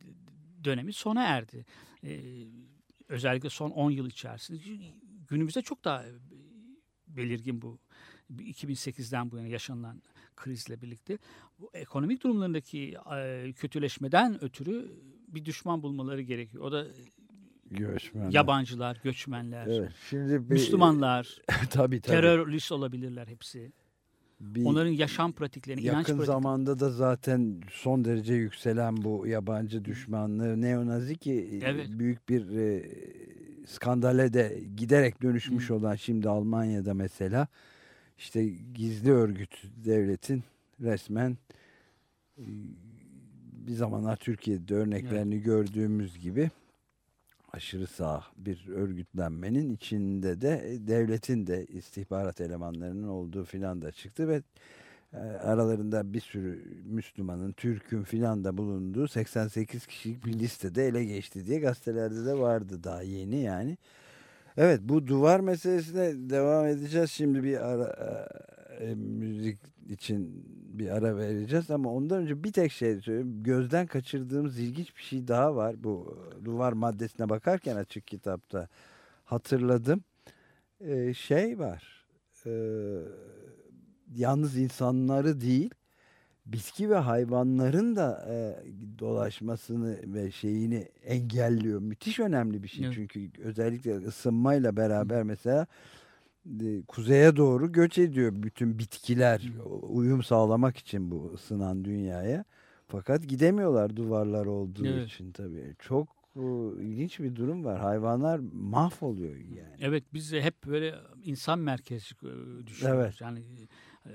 dönemi sona erdi. E, özellikle son 10 yıl içerisinde. Günümüzde çok daha e, belirgin bu 2008'den bu yana yaşanılan krizle birlikte bu ekonomik durumlarındaki e, kötüleşmeden ötürü bir düşman bulmaları gerekiyor. O da Göçmenler. yabancılar, göçmenler, Evet. Şimdi bir, Müslümanlar, tabii tabii. terörist olabilirler hepsi. Bir Onların yaşam pratiklerini, inanç yakın pratiklerini zamanda da zaten son derece yükselen bu yabancı düşmanlığı neonazi ki Evet. büyük bir e, skandale de giderek dönüşmüş olan şimdi Almanya'da mesela işte gizli örgüt devletin resmen e, bir zamanlar Türkiye'de örneklerini gördüğümüz gibi aşırı sağ bir örgütlenmenin içinde de devletin de istihbarat elemanlarının olduğu filan da çıktı ve e, aralarında bir sürü Müslümanın, Türk'ün filan da bulunduğu 88 kişilik bir listede ele geçti diye gazetelerde de vardı daha yeni yani. Evet bu duvar meselesine devam edeceğiz. Şimdi bir ara e, müzik için bir ara vereceğiz ama ondan önce bir tek şey söyleyeyim. Gözden kaçırdığımız ilginç bir şey daha var. Bu e, duvar maddesine bakarken açık kitapta hatırladım. E, şey var. E, yalnız insanları değil bitki ve hayvanların da e, dolaşmasını ve şeyini engelliyor. Müthiş önemli bir şey. Evet. Çünkü özellikle ısınmayla beraber mesela kuzeye doğru göç ediyor bütün bitkiler uyum sağlamak için bu ısınan dünyaya. Fakat gidemiyorlar duvarlar olduğu Evet. için tabii. Çok Bu ilginç bir durum var. Hayvanlar mahvoluyor yani. Evet biz hep böyle insan merkezli e, düşünüyoruz. Evet. Yani e,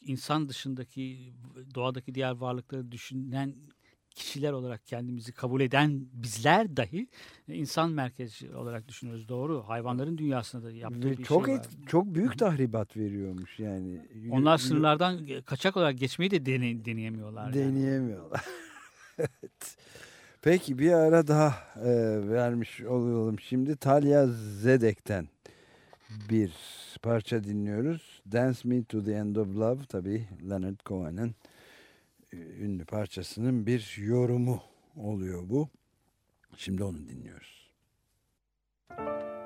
insan dışındaki doğadaki diğer varlıkları düşünen kişiler olarak kendimizi kabul eden bizler dahi e, insan merkezli olarak düşünüyoruz. Doğru. Hayvanların dünyasında da yaptığı Ve bir çok şey et- var. çok büyük tahribat veriyormuş yani. Onlar sınırlardan kaçak olarak geçmeyi de dene- deneyemiyorlar. yani. deneyemiyorlar. evet. Peki bir ara daha e, vermiş olalım. Şimdi Talia Zedek'ten bir parça dinliyoruz. Dance Me to the End of Love tabii Leonard Cohen'in e, ünlü parçasının bir yorumu oluyor bu. Şimdi onu dinliyoruz. Dance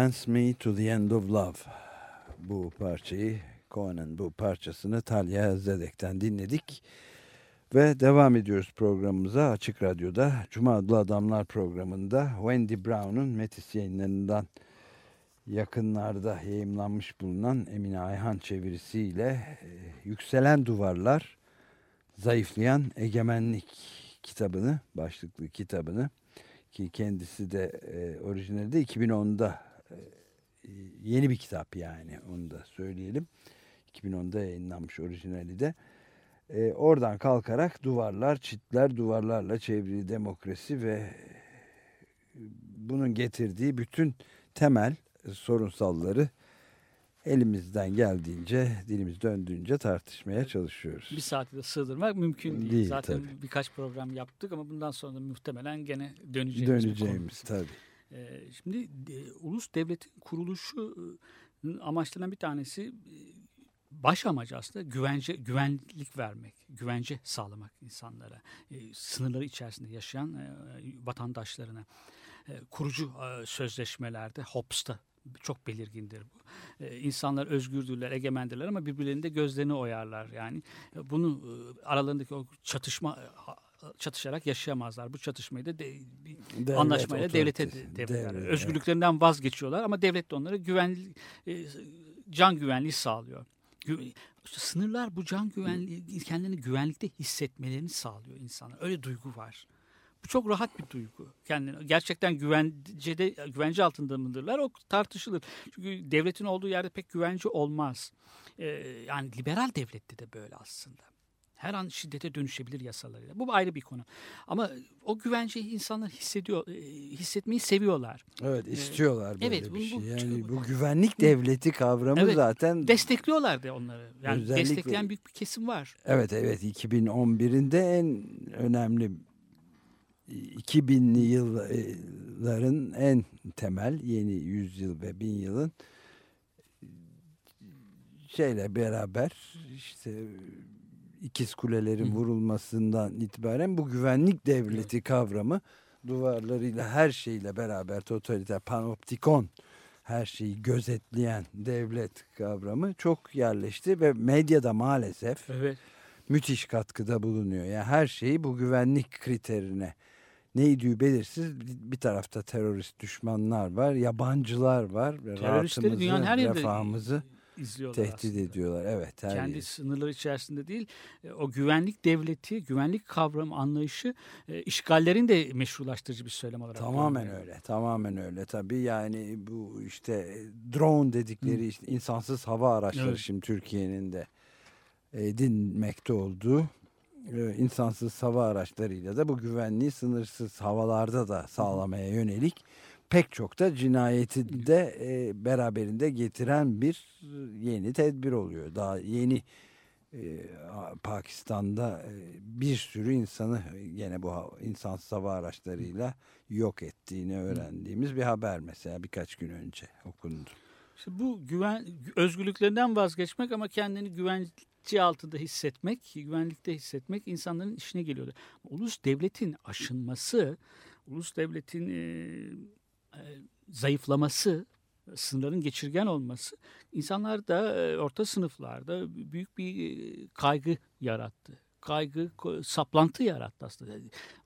Dance Me to the End of Love. Bu parçayı Cohen'in bu parçasını Talya Zedek'ten dinledik. Ve devam ediyoruz programımıza Açık Radyo'da. Cuma Adlı Adamlar programında Wendy Brown'un Metis yayınlarından yakınlarda yayımlanmış bulunan Emine Ayhan çevirisiyle e, Yükselen Duvarlar, Zayıflayan Egemenlik kitabını, başlıklı kitabını ki kendisi de e, orijinali de 2010'da e, yeni bir kitap yani onu da söyleyelim. 2010'da yayınlanmış orijinali de. E, oradan kalkarak duvarlar, çitler, duvarlarla çevrili demokrasi ve bunun getirdiği bütün temel sorunsalları elimizden geldiğince, dilimiz döndüğünce tartışmaya çalışıyoruz. Bir saati de sığdırmak mümkün değil. Değil, Zaten tabii. birkaç program yaptık ama bundan sonra da muhtemelen gene döneceğimiz. Döneceğimiz tabii. Ee, şimdi e, ulus devletin kuruluşu e, amaçlarından bir tanesi e, baş amacı aslında güvence güvenlik vermek, güvence sağlamak insanlara, sınırları içerisinde yaşayan vatandaşlarına. Kurucu sözleşmelerde Hobbes'ta çok belirgindir bu. E, insanlar özgürdürler, egemendirler ama birbirlerinin de gözlerini oyarlar. Yani bunu aralarındaki o çatışma çatışarak yaşayamazlar. Bu çatışmayı da de, bir Devlet anlaşmayla devlete otoritesi, de- devrederler. devlet, Özgürlüklerinden vazgeçiyorlar ama devlet de onlara güven, e, can güvenliği sağlıyor. Gü- sınırlar bu can güvenliği, kendilerini güvenlikte hissetmelerini sağlıyor insana. Öyle duygu var. Bu çok rahat bir duygu. Kendini gerçekten güvencede güvence altında mıdırlar? O tartışılır. Çünkü devletin olduğu yerde pek güvence olmaz. Ee, yani liberal devlette de böyle aslında. Her an şiddete dönüşebilir yasalarıyla. Bu ayrı bir konu. Ama o güvenceyi insanlar hissediyor, e, hissetmeyi seviyorlar. Evet istiyorlar böyle evet, bir bu- şey. bu- Yani bu güvenlik devleti kavramı Evet, zaten Destekliyorlar da onları. Yani Özellikle- destekleyen büyük bir kesim var. Evet evet 2011'inde en önemli 2000'li yılların en temel yeni yüzyıl ve bin yılın şeyle beraber işte ikiz kulelerin vurulmasından itibaren bu güvenlik devleti kavramı duvarlarıyla her şeyle beraber totaliter panoptikon her şeyi gözetleyen devlet kavramı çok yerleşti ve medyada maalesef Evet. müthiş katkıda bulunuyor. Yani her şeyi bu güvenlik kriterine neydi belirsiz. Bir- tarafta terörist düşmanlar var, yabancılar var. Teröristleri dünyanın her yerinde refahımızı izliyorlar tehdit aslında. ediyorlar. Evet, her kendi yeri. sınırları içerisinde değil e, o güvenlik devleti, güvenlik kavramı anlayışı e, işgallerin de meşrulaştırıcı bir söylem olarak. Tamamen görülüyor. öyle. Tamamen öyle. Tabii yani bu işte drone dedikleri işte insansız hava araçları Evet. şimdi Türkiye'nin de edinmekte olduğu e, insansız hava araçlarıyla da bu güvenliği sınırsız havalarda da sağlamaya yönelik pek çok da cinayeti de e, beraberinde getiren bir e, yeni tedbir oluyor. Daha yeni e, Pakistan'da e, bir sürü insanı gene bu insansız hava araçlarıyla yok ettiğini öğrendiğimiz bir haber mesela birkaç gün önce okundu. İşte bu güven özgürlüklerinden vazgeçmek ama kendini güvence altında hissetmek, güvenlikte hissetmek insanların işine geliyordu. Ulus devletin aşınması, ulus devletin e, e, zayıflaması, sınırların geçirgen olması insanlar da e, orta sınıflarda büyük bir e, kaygı yarattı. Kaygı, saplantı yarattı aslında.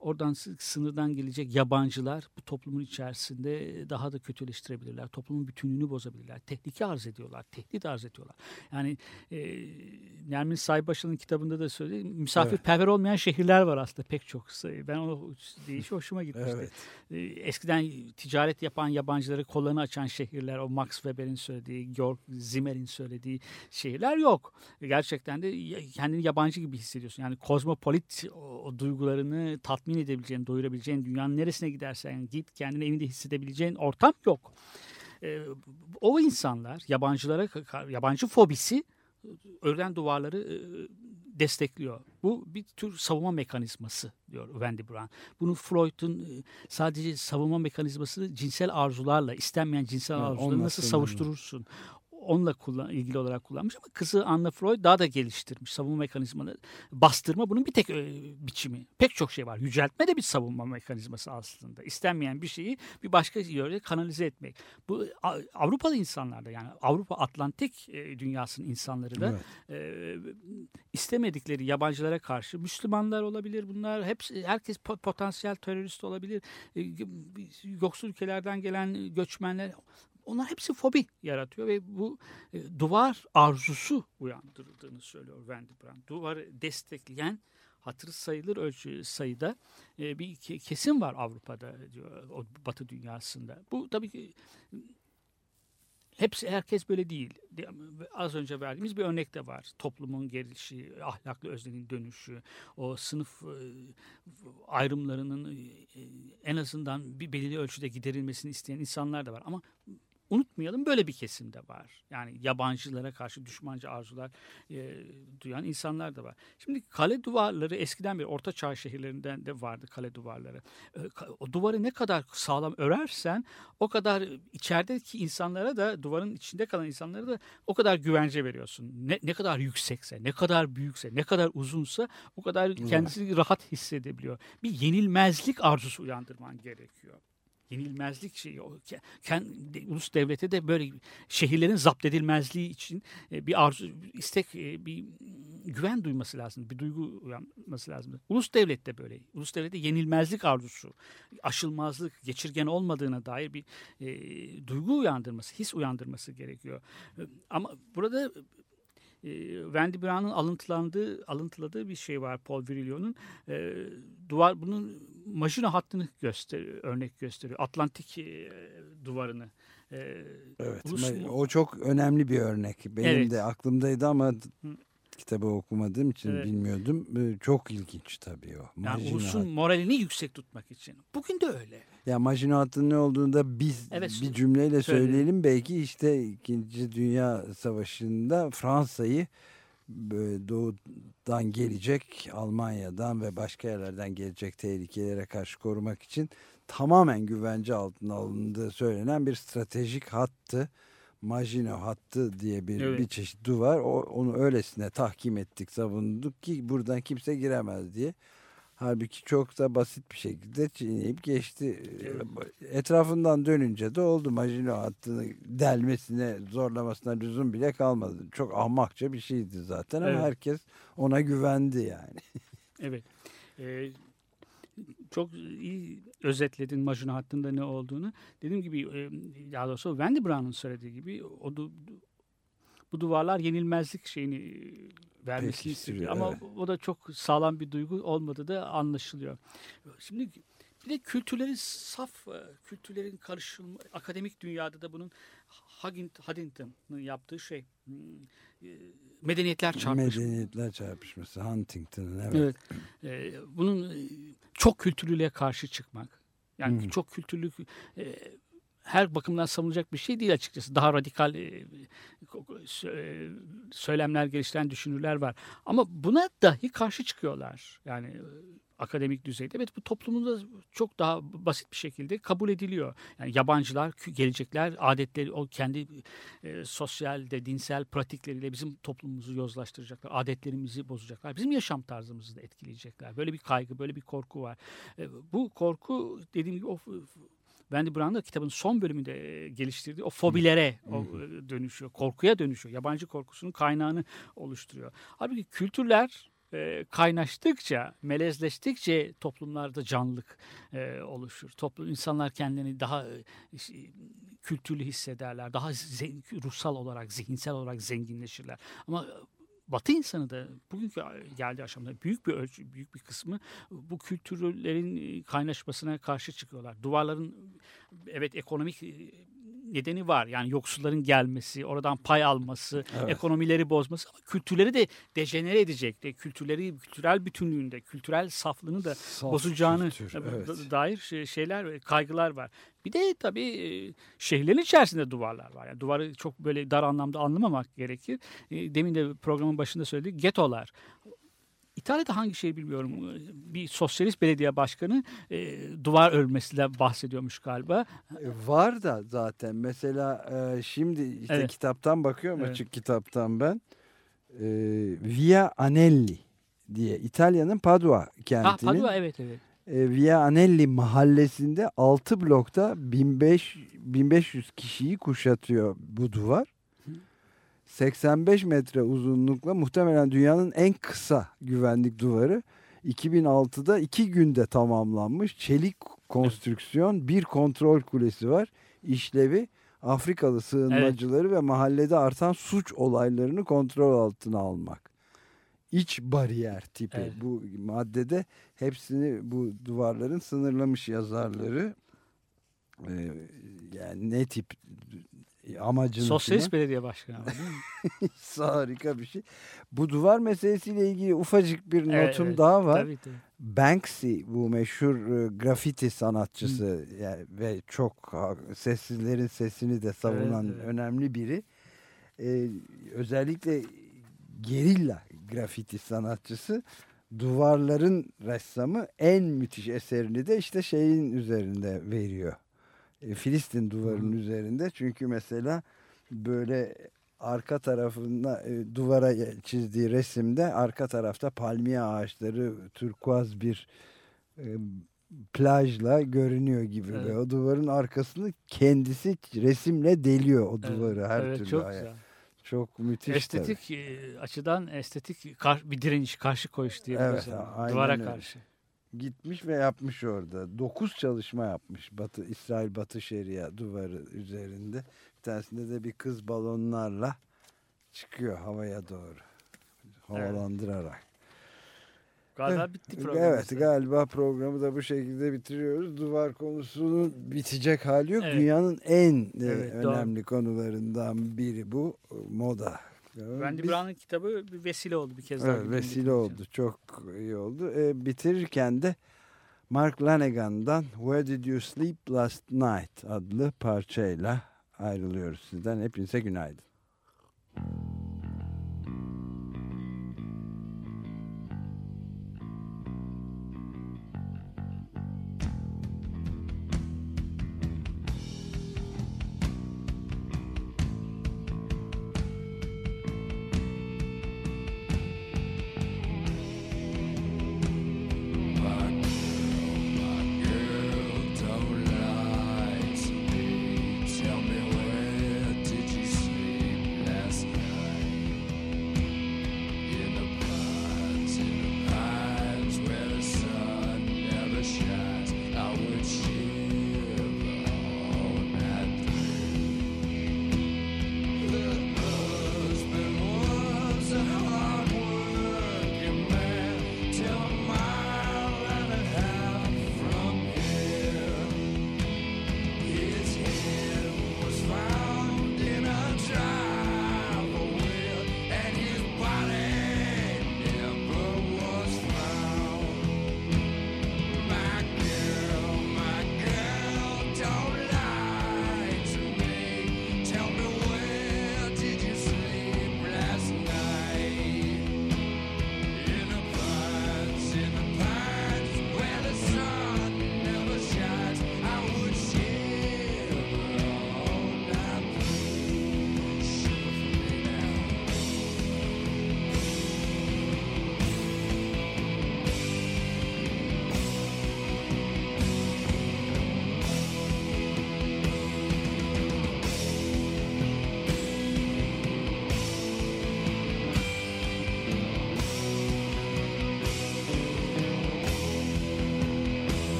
Oradan sı- sınırdan gelecek yabancılar bu toplumun içerisinde daha da kötüleştirebilirler. Toplumun bütünlüğünü bozabilirler. Tehlike arz ediyorlar. Tehdit arz ediyorlar. Yani e, Nermin Saybaşı'nın kitabında da söyledi. Misafirperver olmayan şehirler var aslında pek çok. Ben o deyişi hoşuma gitmişti. Evet. E, eskiden ticaret yapan yabancıları kollarını açan şehirler, o Max Weber'in söylediği, Georg Zimmer'in söylediği şehirler yok. Gerçekten de kendini yabancı gibi hissediyorsun. Yani kozmopolit o, duygularını tatmin edebileceğin, doyurabileceğin, dünyanın neresine gidersen git kendini evinde hissedebileceğin ortam yok. E, o insanlar yabancılara, yabancı fobisi örülen duvarları e, destekliyor. Bu bir tür savunma mekanizması diyor Wendy Brown. Bunu Freud'un e, sadece savunma mekanizması cinsel arzularla, istenmeyen cinsel Evet, arzuları nasıl savuşturursun? Onunla kullan, ilgili olarak kullanmış ama kızı Anna Freud daha da geliştirmiş savunma mekanizmaları. Bastırma bunun bir tek e, biçimi. Pek çok şey var. Yüceltme de bir savunma mekanizması aslında. İstenmeyen bir şeyi bir başka yöre kanalize etmek. Bu Avrupalı insanlarda yani Avrupa Atlantik e, dünyasının insanları da Evet. e, istemedikleri yabancılara karşı Müslümanlar olabilir bunlar hepsi herkes po- potansiyel terörist olabilir E, yoksul ülkelerden gelen göçmenler onlar hepsi fobi yaratıyor ve bu e, duvar arzusu uyandırıldığını söylüyor Wendy Brand. Duvarı destekleyen hatırı sayılır ölçü sayıda e, bir ke- kesim var Avrupa'da diyor o Batı dünyasında. Bu tabii ki hepsi herkes böyle değil. De- Az önce verdiğimiz bir örnek de var. Toplumun gelişi, ahlaklı öznenin dönüşü, o sınıf e, ayrımlarının e, en azından bir belirli ölçüde giderilmesini isteyen insanlar da var. Ama unutmayalım böyle bir kesim de var. Yani yabancılara karşı düşmanca arzular e, duyan insanlar da var. Şimdi kale duvarları eskiden bir orta çağ şehirlerinden de vardı kale duvarları. E, O duvarı ne kadar sağlam örersen o kadar içerideki insanlara da duvarın içinde kalan insanlara da o kadar güvence veriyorsun. Ne, ne kadar yüksekse, ne kadar büyükse, ne kadar uzunsa o kadar kendisini rahat hissedebiliyor. Bir yenilmezlik arzusu uyandırman gerekiyor yenilmezlik şeyi o ke- kend- ulus devlete de böyle şehirlerin zapt edilmezliği için e, bir arzu istek e, bir güven duyması lazım bir duygu uyanması lazım. Ulus devlet de böyle. Ulus devlette yenilmezlik arzusu, aşılmazlık, geçirgen olmadığına dair bir e, duygu uyandırması, his uyandırması gerekiyor. E, Ama burada Wendy Brown'un alıntılandığı, alıntıladığı bir şey var Paul Virilio'nun. E, duvar bunun Maginot hattını gösteriyor, örnek gösteriyor. Atlantik e, duvarını. E, Evet. ulus- O çok önemli bir örnek. Benim Evet. de aklımdaydı ama d- kitabı okumadığım için Evet. bilmiyordum. Ee, Çok ilginç tabii o. yani Maginot ulusun hattı. moralini yüksek tutmak için. Bugün de öyle. Ya Maginot hattının ne olduğunu da biz Evet, bir cümleyle söyleyelim. söyleyelim. Belki işte 2. Dünya Savaşı'nda Fransa'yı doğudan gelecek Almanya'dan ve başka yerlerden gelecek tehlikelere karşı korumak için tamamen güvence altına alındığı söylenen bir stratejik hattı. Maginot hattı diye bir, Evet. bir çeşit duvar. O, onu öylesine tahkim ettik, savunduk ki buradan kimse giremez diye. Halbuki çok da basit bir şekilde çiğneyip geçti. Etrafından dönünce de oldu. Maginot hattını delmesine, zorlamasına lüzum bile kalmadı. Çok ahmakça bir şeydi zaten ama Evet. herkes ona güvendi yani. Evet. E, çok iyi özetledin Maginot hattında ne olduğunu. Dediğim gibi e, daha doğrusu Wendy Brown'un söylediği gibi o bu duvarlar yenilmezlik şeyini e, vermesini istiyor. Ama evet. o da çok sağlam bir duygu olmadığı da anlaşılıyor. Şimdi bir de kültürlerin saf, e, kültürlerin karışımı, akademik dünyada da bunun Huntington'ın yaptığı şey, hmm, e, medeniyetler çarpışması. Medeniyetler çarpışması Huntington'ın evet. Evet. Bunun çok kültürlülüğe karşı çıkmak. Yani hı. çok kültürlü her bakımdan savunulacak bir şey değil açıkçası. Daha radikal e, e, söylemler geliştiren düşünürler var. Ama buna dahi karşı çıkıyorlar. Yani e, akademik düzeyde. Evet bu toplumda çok daha basit bir şekilde kabul ediliyor. Yani yabancılar gelecekler adetleri o kendi e, sosyal de dinsel pratikleriyle bizim toplumumuzu yozlaştıracaklar. Adetlerimizi bozacaklar. Bizim yaşam tarzımızı da etkileyecekler. Böyle bir kaygı, böyle bir korku var. E, bu korku dediğim gibi o Wendy Brown da kitabın son bölümünde geliştirdiği o fobilere o, dönüşüyor. Korkuya dönüşüyor. Yabancı korkusunun kaynağını oluşturuyor. Halbuki kültürler kaynaştıkça, melezleştikçe toplumlarda canlılık e, oluşur. Toplum insanlar kendilerini daha e, kültürlü hissederler. Daha ruhsal olarak, zihinsel olarak zenginleşirler. Ama Batı insanı da bugünkü geldiği aşamada büyük bir ölçü, büyük bir kısmı bu kültürlerin kaynaşmasına karşı çıkıyorlar. Duvarların evet ekonomik nedeni var. Yani yoksulların gelmesi, oradan pay alması, Evet. ekonomileri bozması ama kültürleri de dejenere edecek. De, kültürleri, kültürel bütünlüğünde, kültürel saflığını da Saf bozacağını kültür, evet. da- dair şey- şeyler kaygılar var. Bir de tabii e, şehirlerin içerisinde duvarlar var. Yani duvarı çok böyle dar anlamda anlamamak gerekir. E, Demin de programın başında söyledik. Getolar. İtalya'da hangi şey bilmiyorum. Bir sosyalist belediye başkanı e, duvar örmesinden bahsediyormuş galiba. E, Var da zaten mesela e, şimdi işte Evet. kitaptan bakıyorum Evet. açık kitaptan ben. E, Via Anelli diye İtalya'nın Padua Ha kentinin Padua evet evet. e, Via Anelli mahallesinde 6 blokta 1500, 1500 kişiyi kuşatıyor bu duvar. 85 metre uzunlukla muhtemelen dünyanın en kısa güvenlik duvarı. 2006'da iki günde tamamlanmış. Çelik konstrüksiyon, bir kontrol kulesi var. İşlevi Afrikalı sığınmacıları ve mahallede artan suç olaylarını kontrol altına almak. İç bariyer tipi Evet. bu maddede hepsini bu duvarların sınırlamış yazarları. Ee, yani ne tip amacını Sosyalist filan. belediye başkanı ama değil mi? harika bir şey. Bu duvar meselesiyle ilgili ufacık bir Evet, notum evet. daha var. Tabii, tabii. Banksy bu meşhur e, grafiti sanatçısı yani ve çok sessizlerin sesini de savunan Evet, evet. önemli biri. E, özellikle gerilla grafiti sanatçısı duvarların ressamı en müthiş eserini de işte şeyin üzerinde veriyor. E, Filistin duvarının üzerinde çünkü mesela böyle arka tarafında e, duvara çizdiği resimde arka tarafta palmiye ağaçları turkuaz bir e, plajla görünüyor gibi Evet. ve o duvarın arkasını kendisi resimle deliyor o Evet, duvarı her evet, türlü çok güzel. Çok müthiş Estetik e, açıdan estetik bir direniş, karşı koyuş diyebiliriz. Evet, Duvara öyle. karşı. Gitmiş ve yapmış orada. Dokuz çalışma yapmış Batı İsrail Batı Şeria duvarı üzerinde. Bir tanesinde de bir kız balonlarla çıkıyor havaya doğru. Havalandırarak. Galiba bitti program. Evet galiba programı da bu şekilde bitiriyoruz. Duvar konusunun bitecek hali yok. Evet. Dünyanın en e, Evet, doğru. önemli konularından biri bu e, moda. Wendy Biz- Brown'un kitabı bir vesile oldu bir kez daha. Evet, vesile oldu. için. Çok iyi oldu. E, bitirirken de Mark Lanegan'dan Where Did You Sleep Last Night adlı parçayla ayrılıyoruz sizden. Hepinize günaydın. You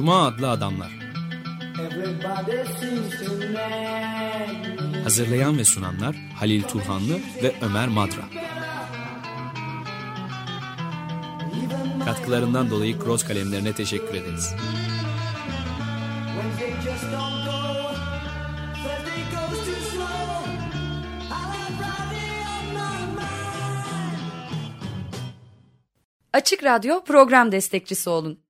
Cuma adlı adamlar. Hazırlayan ve sunanlar Halil Turhanlı ve Ömer Madra. Katkılarından dolayı Cross kalemlerine teşekkür ederiz. Açık Radyo program destekçisi olun.